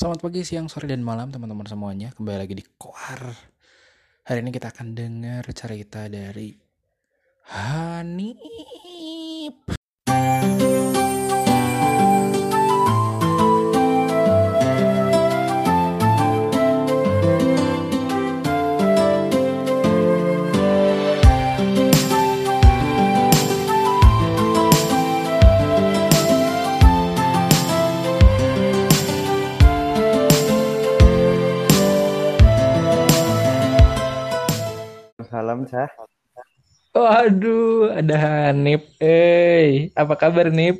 Selamat pagi, siang, sore, dan malam teman-teman semuanya. Kembali lagi di Koar. Hari ini kita akan dengar cerita dari Hanif. Salam, Cah. Waduh, ada Hanif. Eh, apa kabar Nip?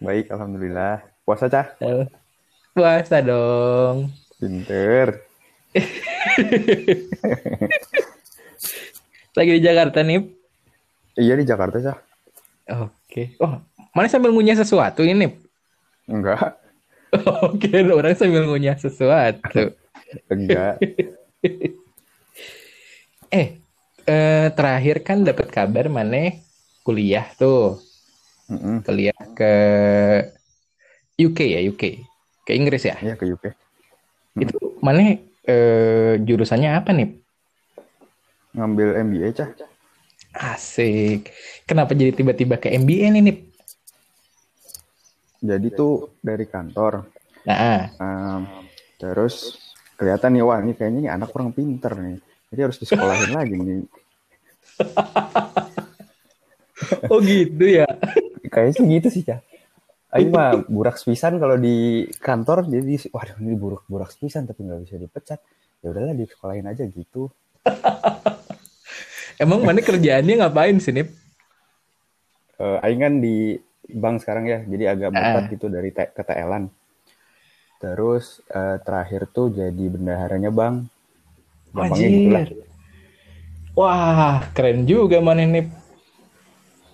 Baik, Alhamdulillah. Puasa, Cah? Eh, Puasa dong. Pinter. Lagi di Jakarta Nip. Iya, di Jakarta, Cah. Oke. Oh, mana sambil ngunyah sesuatu ini Nip? Enggak. Oke, orang sambil ngunyah sesuatu. Enggak. Eh, eh terakhir kan dapat kabar mana kuliah tuh. Mm-mm. Kuliah ke UK ya, UK. Ke Inggris ya. Iya, ke UK. Itu mana eh, jurusannya apa nih? Ngambil MBA, Cah. Asik. Kenapa jadi tiba-tiba ke MBA nih, Nip? Jadi tuh dari kantor. Nah, Em, terus kelihatan nih, wah ini kayaknya ini anak kurang pinter nih. Jadi harus disekolahin lagi nih. oh gitu ya. Kayaknya sih gitu sih, Cah. Aing mah burak pisan kalau di kantor jadi waduh ini buruk burak pisan tapi nggak bisa dipecat. Ya udahlah disekolahin aja gitu. Emang mana kerjaannya ngapain sih, Nip? Eh, Aing kan di bank sekarang ya, jadi agak Ah. gitu dari te- ke. Terus eh, terakhir tuh jadi bendaharanya bank. Gampangnya gitu lah. Anjir. Wah, keren juga mana, Nip.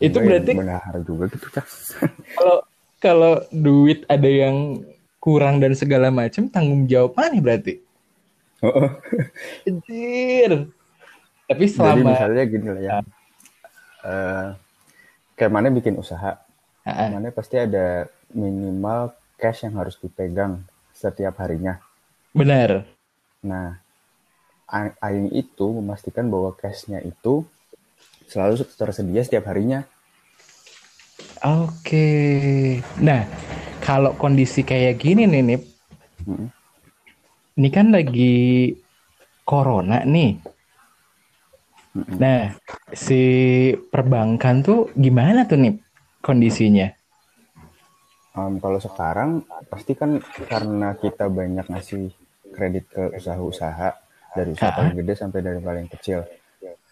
Itu Enggak ya, berarti bendahara juga gitu, Cak. kalau kalau duit ada yang kurang dan segala macam, tanggung jawab mana berarti? Heeh. Anjir. Tapi Jadi selama misalnya gini lah ya. Eh, kayak mana bikin usaha, Ah, mana pasti ada minimal cash yang harus dipegang setiap harinya. benar. Nah, Aing itu memastikan bahwa cashnya itu selalu tersedia setiap harinya. Oke. Nah, kalau kondisi kayak gini nih, Nip, Mm. ini kan lagi corona nih. Mm-mm. Nah, si perbankan tuh gimana tuh nih kondisinya? Em, kalau sekarang pasti kan karena kita banyak ngasih kredit ke usaha-usaha dari usaha Ha? paling gede sampai dari paling kecil.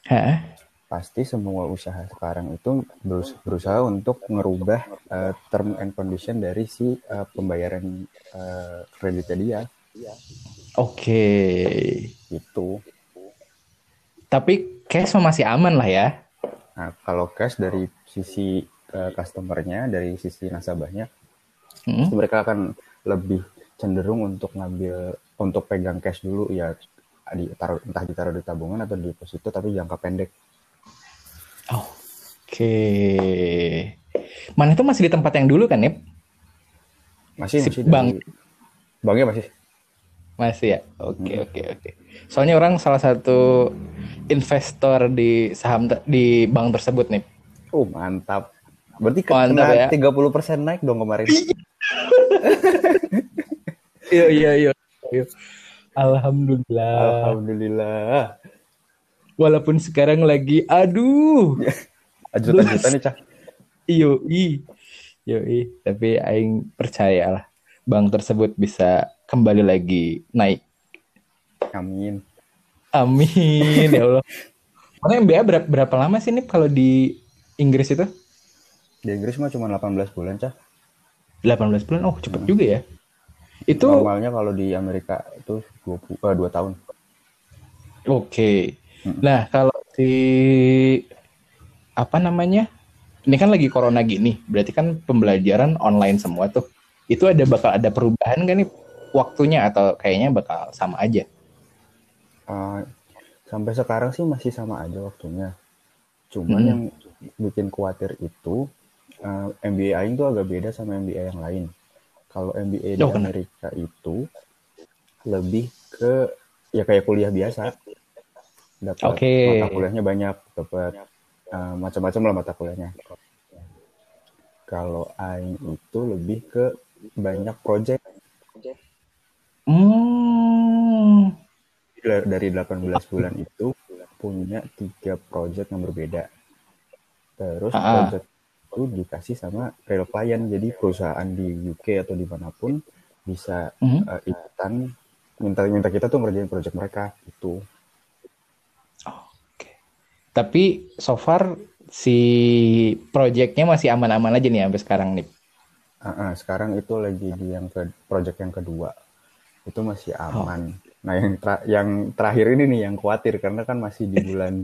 Hah? Pasti semua usaha sekarang itu berus- berusaha untuk ngerubah eh, term and condition dari si eh, pembayaran eh, kreditnya dia Oke. gitu. Tapi cash masih aman lah ya. Nah, kalau cash dari sisi eh, customernya, dari sisi nasabahnya, Hmm? mereka akan lebih cenderung untuk ngambil untuk pegang cash dulu ya ditaruh entah ditaruh di tabungan atau di deposito tapi jangka pendek. Oke. Mana itu masih di tempat yang dulu kan, Nip? Masih Si masih bank. dari banknya masih. Masih ya? Oke, oke, oke. Soalnya orang salah satu investor di saham di bank tersebut, Nip. Oh, mantap. Berarti Mantap kena ya. 30% naik dong kemarin. Iya, iya, iya. Alhamdulillah. Alhamdulillah. Walaupun sekarang lagi, aduh, Ajutan-ajutan nih, Cah. iyo i, iyo i. Tapi Aing percaya lah, bank tersebut bisa kembali lagi naik. Amin. Amin ya Allah. Mana MBA berapa, berapa lama sih nih kalau di Inggris itu? Di Inggris mah cuma 18 bulan, Cah. 18 bulan. Oh, cepet juga ya. Itu Normalnya kalau di Amerika itu 20 eh, 2 tahun. oke. Mm. Nah, kalau si apa namanya? Ini kan lagi corona gini, berarti kan pembelajaran online semua tuh. Itu ada bakal ada perubahan kan nih waktunya atau kayaknya bakal sama aja? Eh, sampai sekarang sih masih sama aja waktunya. Cuman Hmm. yang bikin khawatir itu eh, MBA Aing tuh agak beda sama MBA yang lain. Kalau MBA di Oh? Amerika itu lebih ke ya kayak kuliah biasa. Dapat Oke. mata kuliahnya banyak, dapat eh, macam-macam lah mata kuliahnya. Kalau Aing itu lebih ke banyak project Hmm. dari 18 bulan itu punya tiga project yang berbeda. Terus Ah. project itu dikasih sama real client, jadi perusahaan di UK atau di mana pun bisa Mhm. eh, ikutan minta minta kita tuh ngerjain project mereka itu. Oke. Tapi so far si projectnya masih aman-aman aja nih sampai sekarang nih. Ah, sekarang itu lagi di yang ke project yang kedua itu masih aman. Nah yang tra- yang terakhir ini nih yang khawatir karena kan masih di bulan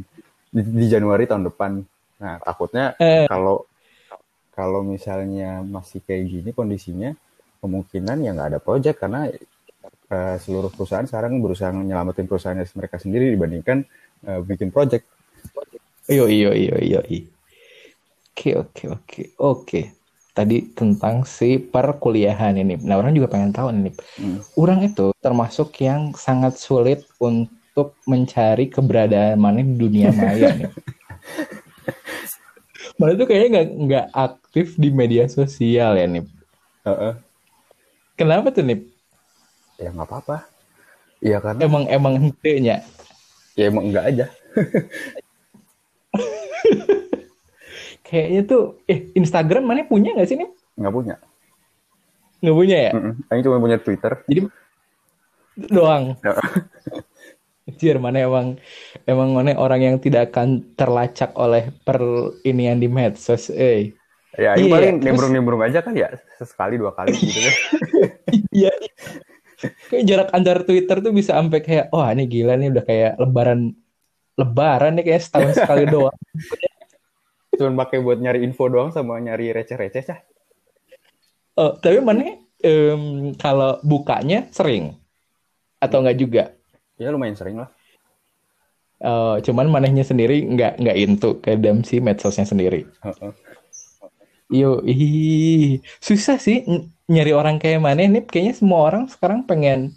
di, di Januari tahun depan. Nah takutnya Eh. kalau kalau misalnya masih kayak gini kondisinya kemungkinan ya nggak ada project karena eh, seluruh perusahaan sekarang berusaha nyelamatin perusahaan mereka sendiri dibandingkan eh, bikin project. Iyo iyo iyo iyo. iyo. Oke oke oke oke. Tadi tentang si perkuliahan ini. Nah orang juga pengen tahu nih. Hmm. Orang itu termasuk yang sangat sulit untuk mencari keberadaan mana di dunia maya nih. Mana tuh kayaknya nggak nggak aktif di media sosial ya nih. Heeh. Kenapa tuh nih? ya nggak apa-apa. Iya karena Emang emang hentenya. ya emang enggak aja. Kayaknya tuh eh Instagram mana punya nggak sih nih? Nggak punya. Nggak punya ya? Mm-mm. Aing cuma punya Twitter. Jadi doang. Anjir, mana emang emang mana orang yang tidak akan terlacak oleh per ini yang di medsos, eh. Ya, ini Iya, paling terus- nimbrung-nimbrung aja kan ya, sesekali dua kali gitu kan. Iya. Kayak jarak antar Twitter tuh bisa sampai kayak, wah ini gila nih udah kayak lebaran lebaran nih kayak setahun sekali doang. Cuman pakai buat nyari info doang sama nyari receh-receh cah. Oh, tapi mana em, kalau bukanya sering atau enggak juga? Ya lumayan sering lah. Oh, cuman manehnya sendiri nggak nggak into ke dalam si medsosnya sendiri. Yo, ih, susah sih ny- nyari orang kayak mana nih. Kayaknya semua orang sekarang pengen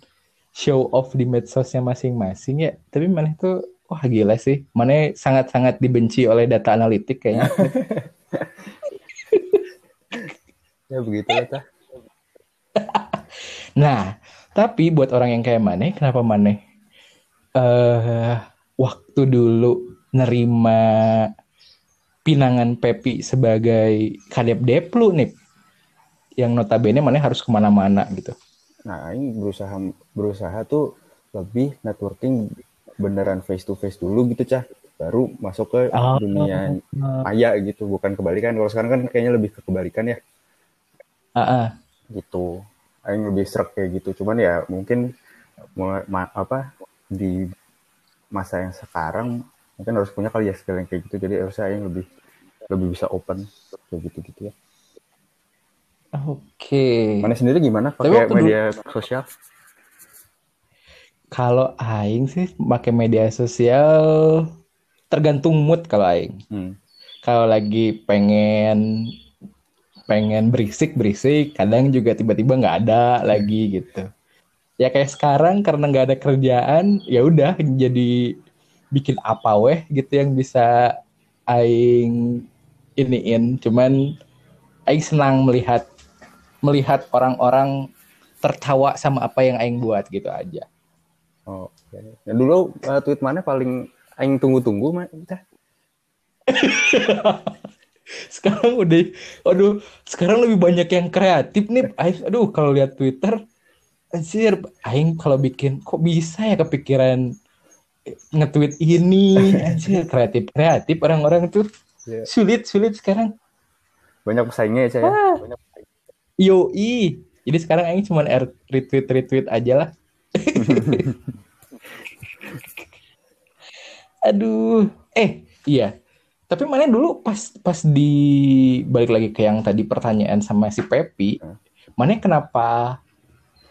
show off di medsosnya masing-masing ya. Tapi mana itu, wah gila sih. Mana sangat-sangat dibenci oleh data analitik kayaknya. Ya begitu lah cah. Nah, tapi buat orang yang kayak Mane, kenapa Mane eh waktu dulu nerima pinangan Pepi sebagai kadep Deplu nih, yang notabene Mane harus ke mana-mana gitu. Nah, ini berusaha berusaha tuh lebih networking beneran face to face dulu gitu cah. Baru masuk ke Oh. dunia maya gitu, bukan kebalikan. Kalau sekarang kan kayaknya lebih ke kebalikan ya Ah, ah. gitu. Aing lebih serak kayak gitu. Cuman ya mungkin mulai ma- apa di masa yang sekarang mungkin harus punya kali ya skill yang kayak gitu. Jadi harusnya Aing lebih lebih bisa open kayak gitu-gitu ya. Oke. Mana sendiri gimana pakai waktu dulu- media sosial? Kalau aing sih pakai media sosial tergantung mood kalau aing. Hmm. Kalau lagi pengen pengen berisik berisik, kadang juga tiba-tiba nggak ada lagi gitu. Ya kayak sekarang karena nggak ada kerjaan, ya udah jadi bikin apa weh gitu yang bisa aing iniin. Cuman aing senang melihat melihat orang-orang tertawa sama apa yang aing buat gitu aja. Oh, oke. Ya, dulu uh, tweet mana paling aing tunggu-tunggu mah sekarang udah aduh sekarang lebih banyak yang kreatif nih aduh kalau lihat Twitter anjir aing kalau bikin kok bisa ya kepikiran nge-tweet ini anjir kreatif kreatif orang-orang tuh Iya. sulit sulit sekarang Banyak pesaingnya ya, Cah ya. Wah. yo i jadi sekarang aing cuma retweet retweet aja lah aduh eh iya tapi mana dulu pas pas di balik lagi ke yang tadi pertanyaan sama si Pepi Hmm. mana kenapa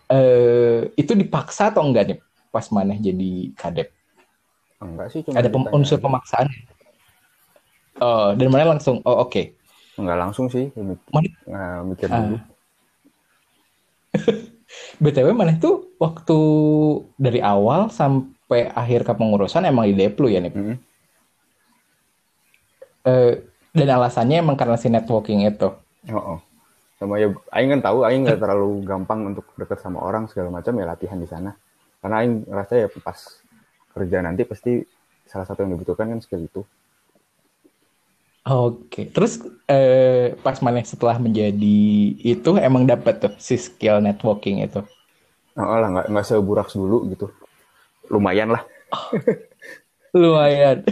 eh itu dipaksa atau enggak nih pas mana jadi kadep Enggak sih, cuma ada pem- unsur pemaksaan oh dan mana langsung oh oke Enggak langsung sih, Mana- nah, mikir Ah. dulu. BTW mana tuh waktu dari awal sampai akhir kepengurusan emang di Deplu ya nih. Mm. Eh, dan alasannya emang karena si networking itu. Oh, oh. Sama ya, Aing kan tahu, Aing nggak terlalu gampang untuk deket sama orang segala macam ya latihan di sana. Karena Aing ngerasa ya pas kerja nanti pasti salah satu yang dibutuhkan kan skill itu. Oke, terus eh, pas mana setelah menjadi itu emang dapat tuh si skill networking itu. Oh, lah nggak nggak seburak dulu gitu. Lumayan lah. Lumayan.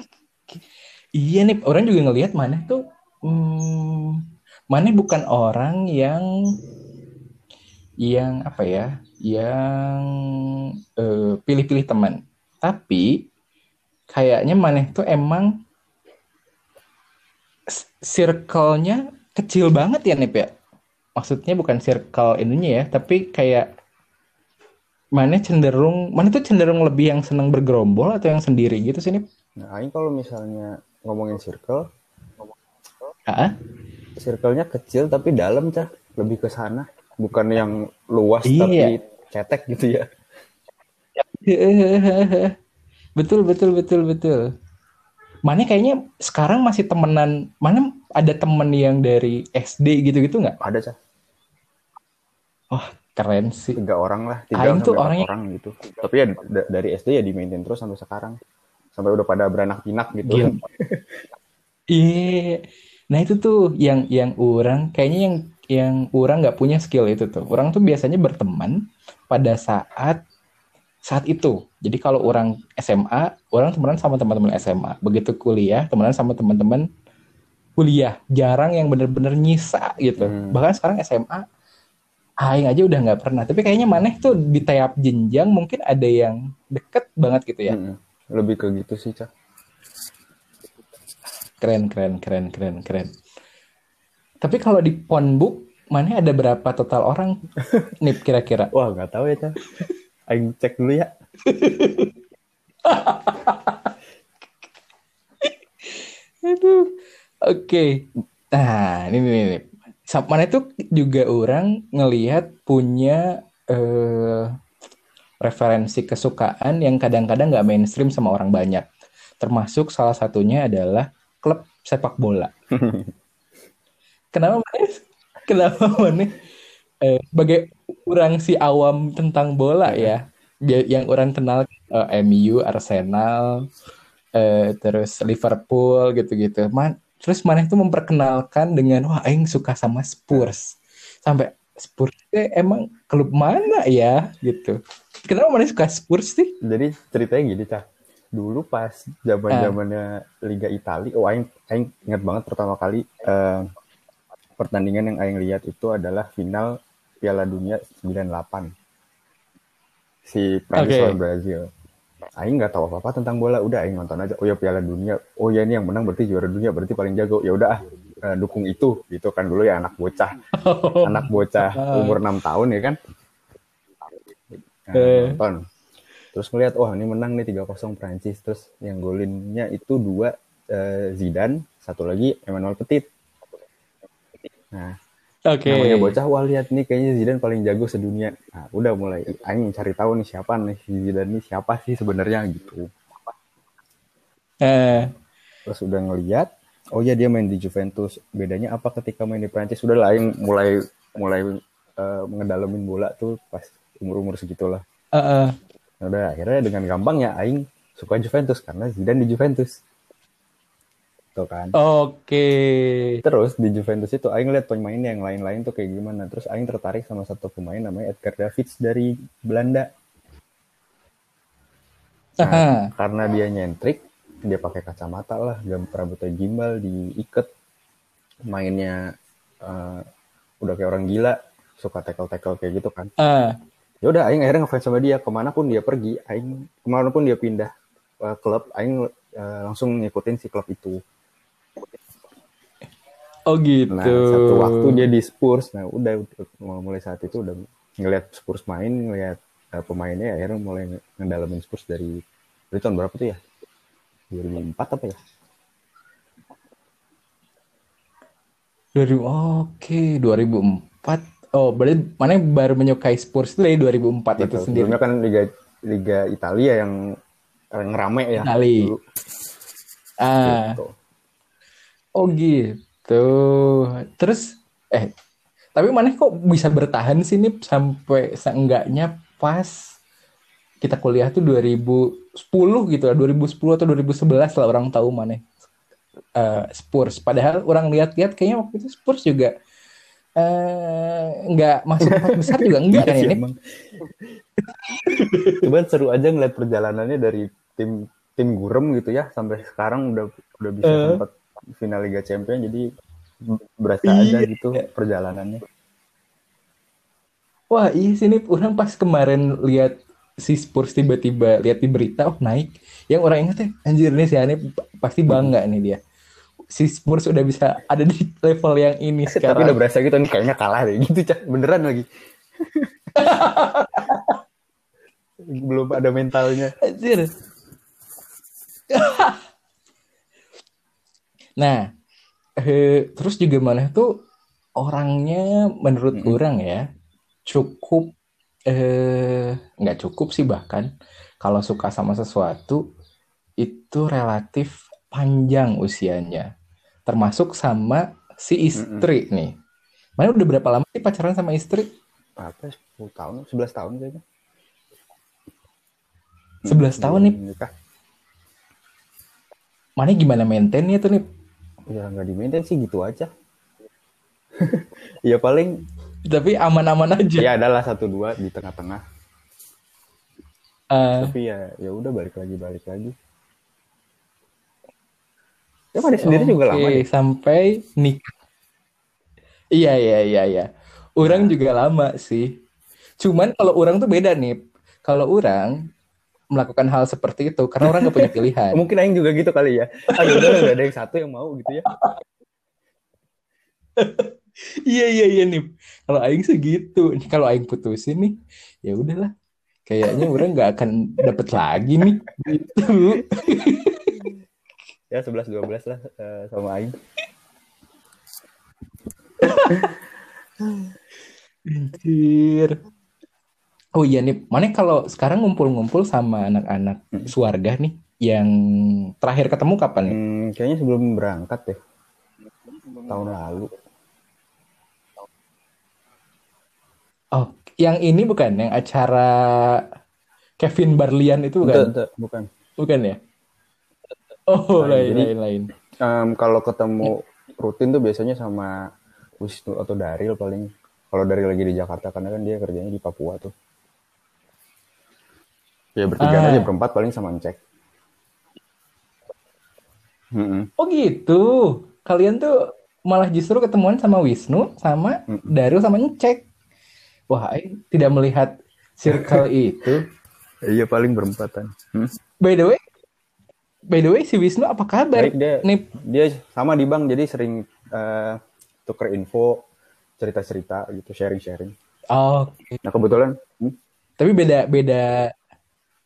iya nih, orang juga ngelihat mana tuh, hmm, mana bukan orang yang yang apa ya, yang eh, pilih-pilih teman, tapi kayaknya mana tuh emang circle-nya kecil banget ya Nip ya. Maksudnya bukan circle ininya ya, tapi kayak mana cenderung, mana tuh cenderung lebih yang senang bergerombol atau yang sendiri gitu sih Nip? Nah, Aing kalau misalnya ngomongin circle, Ah, circle-nya kecil tapi dalam cah, lebih ke sana. Bukan yang luas Iya. tapi cetek gitu ya. betul betul betul betul. Mana kayaknya sekarang masih temenan, mana ada temen yang dari SD gitu-gitu nggak? Ada cah, Keren sih. tiga orang lah, tiga Aing sampai tuh orangnya- orang gitu. Tapi ya da- dari SD ya di maintain terus sampai sekarang. Sampai udah pada beranak pinak gitu. Gila. Iya. Nah itu tuh yang yang orang kayaknya yang yang orang nggak punya skill itu tuh. Orang tuh biasanya berteman pada saat saat itu. Jadi kalau orang SMA, orang temenan sama teman-teman SMA. Begitu kuliah, temenan sama teman-teman kuliah. Jarang yang bener-bener nyisa gitu. Hmm. Bahkan sekarang SMA, aing aja udah nggak pernah. Tapi kayaknya maneh tuh di tiap jenjang mungkin ada yang deket banget gitu ya. Mm-mm. Lebih ke gitu sih cah. Keren, keren, keren, keren, keren. Tapi kalau di Ponbook, mana ada berapa total orang? Nip kira-kira. Wah nggak tahu ya cah. Aing cek dulu ya. Aduh. Oke. Nah, ini nih, nih. Sa- Mana itu juga orang ngelihat punya eh, referensi kesukaan yang kadang-kadang nggak mainstream sama orang banyak. Termasuk salah satunya adalah klub sepak bola. Kenapa mana? Kenapa mana? Eh, sebagai orang si awam tentang bola ya, Dia- yang orang kenal eh, MU, Arsenal, eh, terus Liverpool gitu-gitu. Man, terus mana itu memperkenalkan dengan wah aing suka sama Spurs. Sampai Spurs teh emang klub mana ya gitu. Kenapa mana suka Spurs sih? Jadi ceritanya gini cah. Dulu pas zaman zamannya Liga Italia, oh Aing, Aing ingat banget pertama kali eh, pertandingan yang Aing lihat itu adalah final Piala Dunia 98 si Prancis lawan Brazil. Aing nggak tahu apa-apa tentang bola, udah Aing nonton aja. Oh ya Piala Dunia, oh ya ini yang menang berarti juara dunia, berarti paling jago. Ya udah ah, eh, dukung itu, gitu kan dulu ya anak bocah, anak bocah umur 6 tahun ya kan. Nah, Eh. nonton. Terus ngeliat, wah ini menang nih 3-0 Prancis. Terus yang golinnya itu dua eh, Zidane, satu lagi Emmanuel Petit. Nah, Oke. namanya bocah, wah lihat nih kayaknya Zidane paling jago sedunia. Nah, udah mulai aing cari tahu nih siapa nih Zidane nih siapa sih sebenarnya gitu. Eh, Terus udah ngeliat, oh ya dia main di Juventus. Bedanya apa ketika main di Prancis? Udah lah aing mulai mulai eh, ngedalamin bola tuh pas umur-umur segitulah. eh, eh. Nah, udah akhirnya dengan gampangnya aing suka Juventus karena Zidane di Juventus. Tuh kan. Oke. Terus di Juventus itu Aing lihat pemainnya yang lain-lain tuh kayak gimana. Terus Aing tertarik sama satu pemain namanya Edgar Davids dari Belanda. Nah, Aha. karena dia nyentrik, dia pakai kacamata lah, gam- rambutnya gimbal, diikat, mainnya eh, udah kayak orang gila, suka tackle-tackle kayak gitu kan. Eh, Ya udah Aing akhirnya ngefans sama dia, ke mana pun dia pergi, Aing ke mana pun dia pindah eh, klub, Aing eh, langsung ngikutin si klub itu. oh gitu. Nah, satu waktu dia di Spurs. Nah, udah mulai saat itu udah ngelihat Spurs main, ngelihat eh, pemainnya akhirnya mulai nge- ngedalamin Spurs dari dari tahun berapa tuh ya? 2004 apa ya? 2000 oke 2004 Oh, berarti mana baru menyukai Spurs itu dari 2004 itu Betul. sendiri. Sebelumnya kan Liga Liga Italia yang yang rame ya. Itali. dulu. Ah, Gitu. oh gitu. Terus eh tapi mana kok bisa bertahan sih nih sampai seenggaknya pas kita kuliah tuh 2010 gitu lah, 2010 atau 2011 lah orang tahu mana eh, Spurs. Padahal orang lihat-lihat kayaknya waktu itu Spurs juga eh, nggak masuk empat besar juga enggak kan Iya ini. emang. Cuman seru aja ngeliat perjalanannya dari tim tim gurem gitu ya sampai sekarang udah udah bisa Eh. sempat final Liga Champions jadi berasa Iya. aja gitu perjalanannya. Wah, iya sih nih orang pas kemarin lihat si Spurs tiba-tiba lihat di berita oh naik. Yang orang ingat ya, anjir nih si Ane pasti bangga nih dia. Si Spurs udah bisa ada di level yang ini Tapi sekarang. udah berasa gitu nih kayaknya kalah deh gitu cak beneran lagi. Belum ada mentalnya. Anjir. nah, eh, terus juga mana tuh orangnya menurut Mm-mm. orang ya cukup eh nggak cukup sih bahkan kalau suka sama sesuatu itu relatif panjang usianya termasuk sama si istri nih. Mana udah berapa lama sih pacaran sama istri? Apa 10 tahun, 11 tahun kayaknya. 11 tahun nih. Nikah. Mana gimana maintainnya tuh nih? Ya nggak di maintain sih gitu aja. ya paling Tapi aman-aman aja. ya adalah satu dua di tengah-tengah. Eh, Tapi ya ya udah balik lagi balik lagi. Ya pada sendiri juga lama deh. sampai nikah. Iya, iya, iya, iya. Orang juga lama sih. Cuman kalau orang tuh beda nih. Kalau orang melakukan hal seperti itu karena orang nggak punya pilihan. Mungkin Aing juga gitu kali ya. Aduh udah udah ada yang satu yang mau gitu ya. Iya, iya, iya nih. Kalau aing segitu. Kalau aing putusin nih, ya udahlah. Kayaknya orang nggak akan dapet lagi nih. Gitu. Ya 11 12 lah eh, sama Aing. Anjir. Oh iya nih, mana kalau sekarang ngumpul-ngumpul sama anak-anak Hmm. keluarga nih, yang terakhir ketemu kapan nih? Hmm, kayaknya sebelum berangkat deh. Tahun lalu. Oh, yang ini bukan yang acara Kevin Barlian itu bukan? enggak, bukan. Bukan ya? Oh, Lain. lain, Jadi- lain, lain. Em, kalau ketemu rutin tuh biasanya sama Wisnu atau Daril paling. Kalau Daril lagi di Jakarta karena kan dia kerjanya di Papua tuh. Ya bertiga Ah. aja berempat paling sama Encek. Mm-mm. Oh gitu. Kalian tuh malah justru ketemuan sama Wisnu, sama Mm-mm. Darul, sama Encek. Wah, tidak melihat circle itu. Iya paling berempatan. Hmm? By the way, by the way si Wisnu apa kabar? Baik dia Nih, dia sama di bank jadi sering eh, tuker info, cerita-cerita gitu, sharing-sharing. oh, Nah kebetulan hmm, tapi beda beda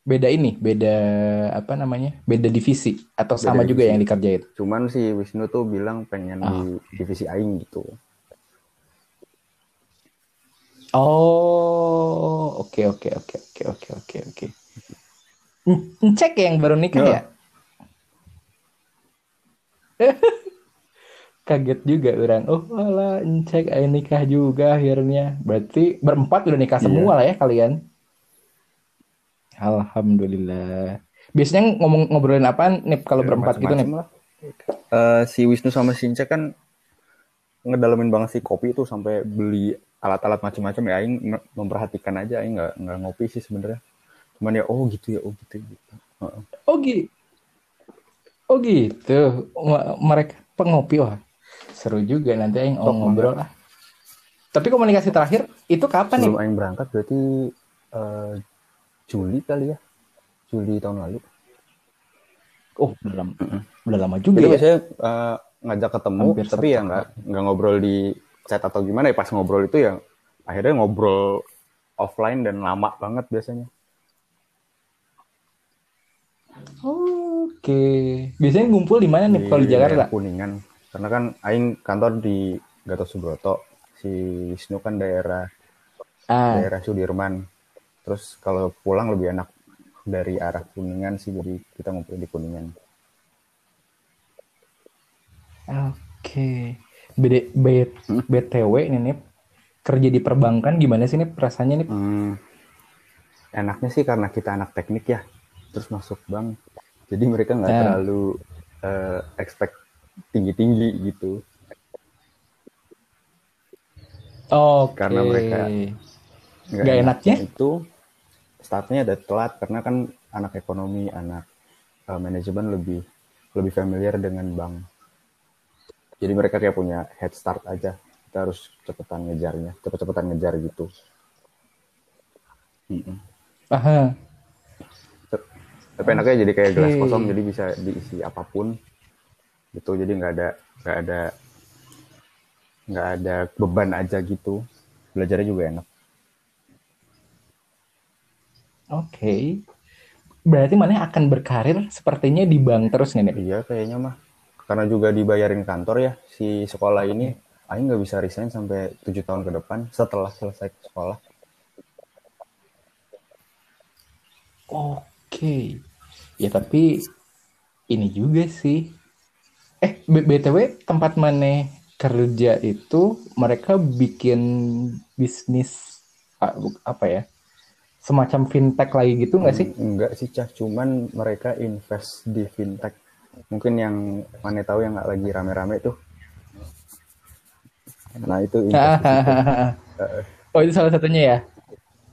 beda ini, beda apa namanya? Beda divisi atau Beda sama juga divisi. yang dikerjain. cuman si Wisnu tuh bilang pengen Ah. di divisi Aing gitu. Oh, oke oke oke oke oke oke oke. Cek yang baru nikah ya? Kaget juga orang. Oh, alah, cek nikah juga akhirnya. Berarti berempat udah nikah Iya. semua lah ya kalian. Alhamdulillah. Biasanya ngomong ngobrolin apa nih kalau Ya, berempat gitu nih? lah. Eh, si Wisnu sama si Ince kan ngedalamin banget si kopi tuh sampai beli alat-alat macam-macam ya Aing me- memperhatikan aja Aing nggak nggak ngopi sih sebenarnya cuman ya oh gitu ya oh gitu gitu Heeh. Oh gitu. Oh gitu. Mereka pengopi wah. Seru juga nanti yang ngobrol lah. Tapi komunikasi terakhir itu kapan nih? sebelum Aing berangkat berarti eh, Juli kali ya Juli tahun lalu Oh, udah lama, udah lama juga jadi ya. biasanya eh, ngajak ketemu Hampir tapi ya nggak nggak ngobrol di chat atau gimana ya pas ngobrol itu ya akhirnya ngobrol offline dan lama banget biasanya Oke. Biasanya ngumpul di mana nih kalau di Jakarta? Kuningan karena kan Aing kantor di Gatot Subroto si Wisnu kan daerah Ah, daerah Sudirman. Terus kalau pulang lebih enak dari arah Kuningan sih, jadi kita ngumpul di Kuningan. oke. BD, B- BTW nih, Nip. Kerja di perbankan gimana sih, Nip? Rasanya, Nip? Hmm, enaknya sih karena kita anak teknik ya, terus masuk bank, jadi mereka nggak Ah. terlalu eh, expect tinggi-tinggi gitu. Oke. Karena mereka- Nggak enaknya? itu startnya ada telat karena kan anak ekonomi, anak eh, manajemen lebih lebih familiar dengan bank. Jadi mereka kayak punya head start aja. Kita harus cepetan ngejarnya, cepet-cepetan ngejar gitu. Mm-mm. Aha. Tapi enaknya jadi kayak gelas kosong, jadi bisa diisi apa pun. Gitu, jadi nggak ada nggak ada nggak ada beban aja gitu. Belajarnya juga enak. Oke. Berarti mana akan berkarir sepertinya di bank terus nih, Nip? Iya kayaknya mah. Karena juga dibayarin kantor ya si sekolah ini. Aing nggak bisa resign sampai tujuh tahun ke depan setelah selesai sekolah. Oke. Ya tapi ini juga sih. Eh, BTW tempat mana kerja itu mereka bikin bisnis apa ya? Semacam fintech lagi gitu nggak sih? Enggak sih cah, cuman mereka invest di fintech. Mungkin yang mana tahu yang nggak lagi rame-rame tuh. Nah itu invest oh, itu salah satunya ya.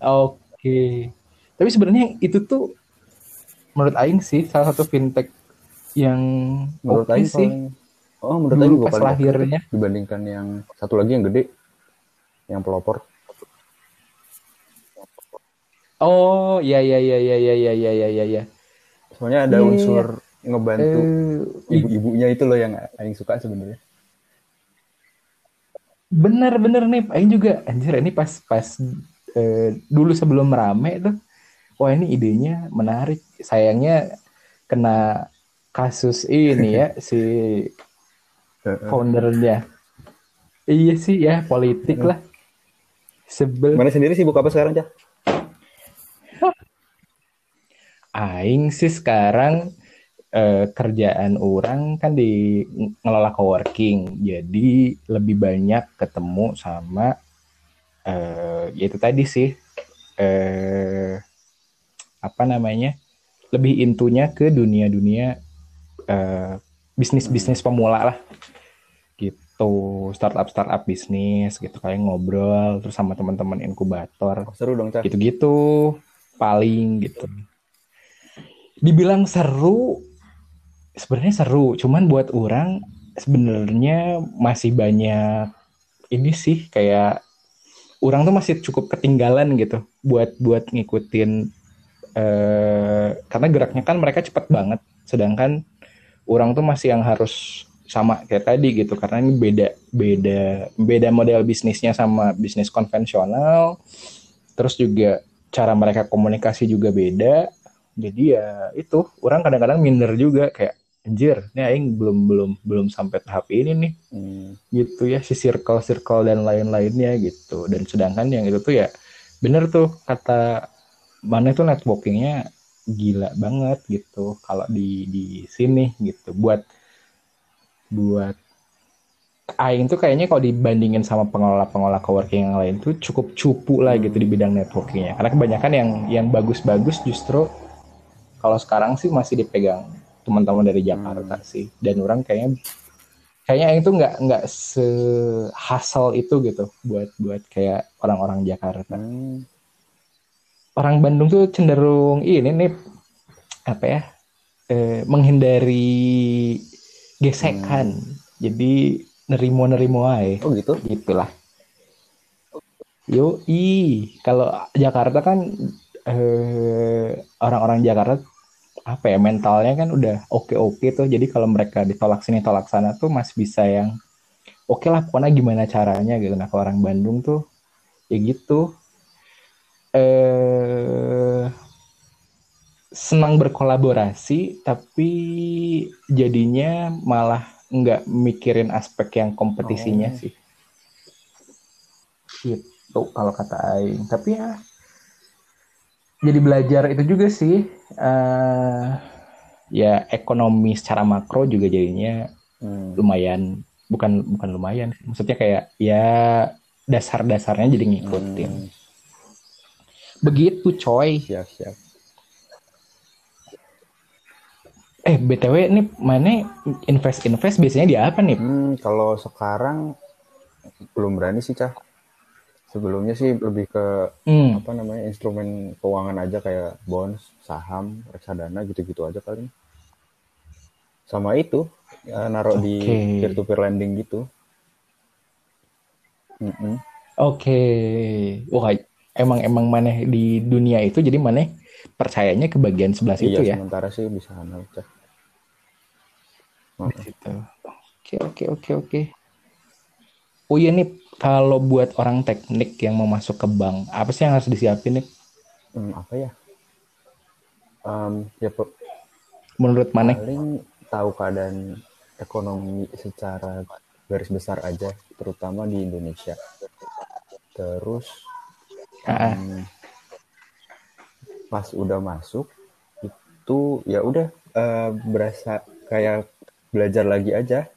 Oke. Tapi sebenarnya itu tuh menurut aing sih salah satu fintech yang Menurut Aing sih. paling, oh menurut Aing pas paling lahirnya. dibandingkan yang satu lagi yang gede, yang pelopor. Oh, ya ya ya ya ya ya ya ya ya ya. Soalnya ada Iya, iya, unsur ngebantu Eh, ibu-ibunya itu loh yang Aing suka sebenarnya. bener bener nih, Aing juga anjir ini pas pas eh, dulu sebelum rame tuh, wah ini idenya menarik. Sayangnya kena kasus ini ya si foundernya. Iya sih ya politik lah. Sebel. Mana sendiri sibuk apa sekarang cah? Aing sih sekarang eh, kerjaan orang kan di ngelola coworking, jadi lebih banyak ketemu sama eh ya itu tadi sih eh apa namanya lebih intunya ke dunia-dunia eh, bisnis-bisnis pemula lah. Gitu. Startup startup bisnis gitu kayak ngobrol terus sama teman-teman inkubator. Oh, seru dong cah. gitu-gitu. Paling gitu. Dibilang seru sebenarnya seru. Cuman buat orang sebenarnya masih banyak ini sih kayak orang tuh masih cukup ketinggalan gitu buat buat ngikutin eh, karena geraknya kan mereka cepet banget. Sedangkan orang tuh masih yang harus sama kayak tadi gitu. Karena ini beda beda beda model bisnisnya sama bisnis konvensional. Terus juga cara mereka komunikasi juga beda. Jadi ya itu orang kadang-kadang minder juga. Kayak anjir ini aing belum belum belum sampai tahap ini nih. Hmm. gitu ya si circle circle dan lain-lainnya gitu. Dan sedangkan yang itu tuh ya bener tuh kata mana itu networkingnya gila banget gitu. Kalau di di sini gitu. Buat buat Aing tuh kayaknya kalau dibandingin sama pengelola-pengelola coworking yang lain tuh cukup cupu lah gitu di bidang networkingnya. Karena kebanyakan yang yang bagus-bagus justru kalau sekarang sih masih dipegang teman-teman dari Jakarta sih. Dan orang kayaknya kayaknya Aing tuh nggak nggak se hassle itu gitu buat buat kayak orang-orang Jakarta. Hmm. Orang Bandung tuh cenderung ini nih apa ya eh, menghindari gesekan. Jadi nerimo nerimo aja Oh gitu. gitulah yo i kalau Jakarta kan eh, orang-orang Jakarta apa ya mentalnya kan udah oke oke tuh. Jadi kalau mereka ditolak sini tolak sana tuh masih bisa yang oke lah. Pokoknya gimana caranya gitu. Nah kalau orang Bandung tuh ya gitu eh senang berkolaborasi tapi jadinya malah nggak mikirin aspek yang kompetisinya Oh. sih. Gitu kalau kata Aing. Tapi ya jadi belajar itu juga sih. Eh ya ekonomi secara makro juga jadinya Hmm. lumayan bukan bukan lumayan maksudnya kayak ya dasar-dasarnya jadi ngikutin. Hmm, begitu coy siap siap. eh btw nih mana invest invest biasanya di apa nih Hmm, kalau sekarang belum berani sih cah. Sebelumnya sih lebih ke hmm. apa namanya instrumen keuangan aja kayak bonds, saham, reksadana gitu-gitu aja paling. Sama itu ya, naruh di Oke. peer-to-peer lending gitu. Mm-mm. Oke, wah emang emang maneh di dunia itu jadi maneh percayanya ke bagian sebelah situ Iya, ya. sementara sih bisa situ. Oke oke oke oke. Oh iya nih kalau buat orang teknik yang mau masuk ke bank, apa sih yang harus disiapin nih? Hmm, apa ya? Em, ya Menurut maneh? paling tahu keadaan ekonomi secara garis besar aja, terutama di Indonesia. Terus Hmm, pas udah masuk itu ya udah eh, berasa kayak belajar lagi aja.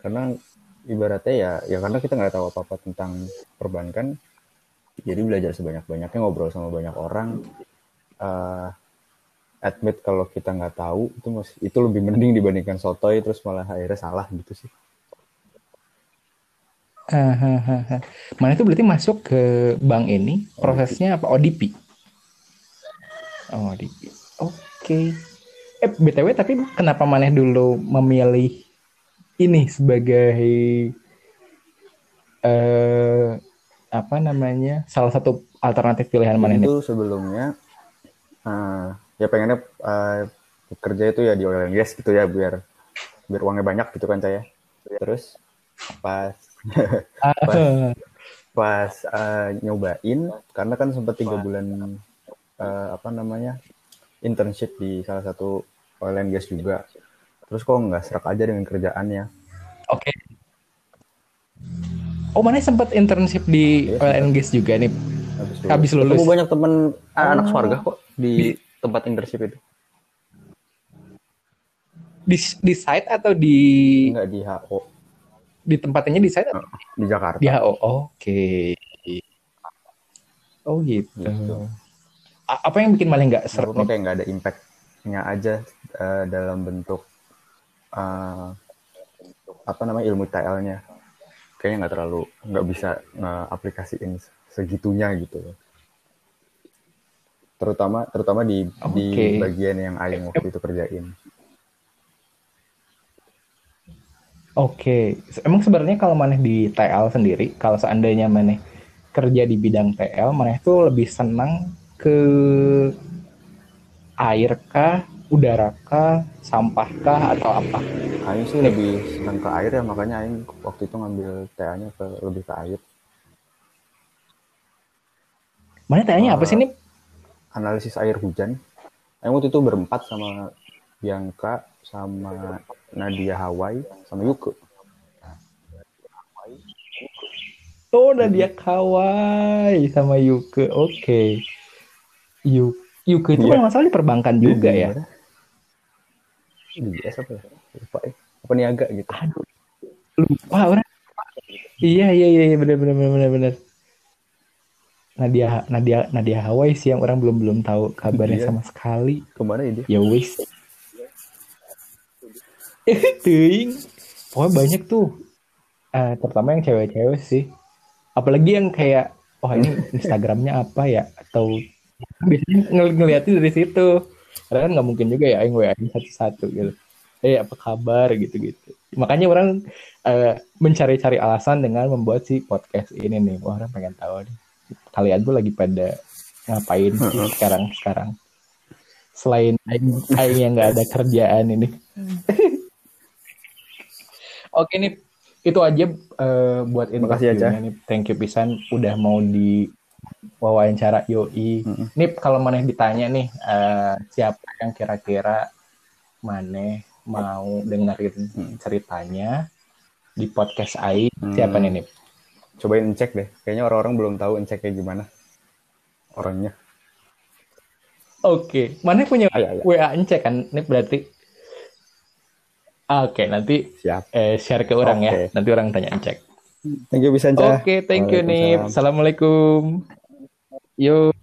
Karena ibaratnya ya ya karena kita nggak tahu apa apa tentang perbankan jadi belajar sebanyak banyaknya ngobrol sama banyak orang. Eh, admit kalau kita nggak tahu itu masih itu lebih mending dibandingkan sotoy terus malah akhirnya salah gitu sih Ah, ah, ah, ah. Mana itu berarti masuk ke bank ini prosesnya apa ODP? Oh, ODP. Oke. Eh BTW tapi kenapa maneh dulu memilih ini sebagai eh apa namanya? salah satu alternatif pilihan nih? itu sebelumnya eh, ya pengennya eh, kerja itu ya di oil and gas gitu ya biar biar uangnya banyak gitu kan saya terus pas Ah, pas eh, nyobain karena kan sempat tiga bulan eh, apa namanya internship di salah satu oil and gas juga terus kok nggak serak aja dengan kerjaannya Oke. Oh, mana sempat internship di Iya, oil and gas juga nih? habis Habis lulus. ketemu banyak temen anak Oh. warga kok di tempat internship itu Di di site atau di nggak di HO di tempatnya di atau di Jakarta di HO? Oke. Oh gitu. Gitu. Apa yang bikin malah nggak seru? menurut kayak nggak ada impactnya aja eh, dalam bentuk eh, apa namanya ilmu TL-nya kayaknya nggak terlalu nggak bisa aplikasiin segitunya gitu loh. terutama terutama di di Oke. bagian yang Aing waktu itu kerjain Oke, emang sebenarnya kalau maneh di TL sendiri, kalau seandainya maneh kerja di bidang TL, maneh tuh lebih senang ke air kah, udara kah, sampah kah, atau apa? Aing sih lebih senang ke air ya makanya Aing waktu itu ngambil TA-nya ke lebih ke air Mana tanya apa sih nih? analisis air hujan Aing waktu itu berempat sama Bianca sama Nadia Hawaii sama Yuke Oh, Nadia Kawai sama Yuke. Oke. Yu Yuke itu Iya. kalau nggak salah di perbankan juga ya. Di GS apa ya? Lupa ya. Apa niaga gitu. Aduh, lupa orang. Iya iya iya iya, benar benar benar benar benar. Nadia Nadia Nadia Hawaii sih yang orang belum belum tahu kabarnya Iya. sama sekali. Ke mana ya dia? Ya wis. Ting. Pokoknya banyak tuh. Eh, terutama yang cewek-cewek sih. Apalagi yang kayak, oh ini Instagramnya apa ya? Atau biasanya ngel ngeliatin dari situ. Karena kan nggak mungkin juga ya yang WA satu-satu gitu. Eh apa kabar gitu-gitu. Makanya orang eh, mencari-cari alasan dengan membuat si podcast ini nih. Wah orang pengen tahu nih. Kalian tuh lagi pada ngapain sih sekarang sekarang? Selain aing, aing yang nggak ada kerjaan ini. Oke nih, itu aja eh, buat Makasih ya, interviewnya nih. Thank you pisan udah mau di wawancara Yoi. Mm-mm. Nih kalau maneh ditanya nih eh, siapa yang kira-kira maneh mau dengerin ceritanya di podcast Aing Hmm. siapa nih nih? cobain cek deh. Kayaknya orang-orang belum tahu cek kayak gimana orangnya. Oke, mana punya ayo. WA Ence kan? Ini berarti Oke, nanti Siap. eh, share ke orang ya. Oke. Nanti orang tanya cek. Thank you bisa Oke, thank you nih. Waalaikumsalam. Assalamualaikum. Yo.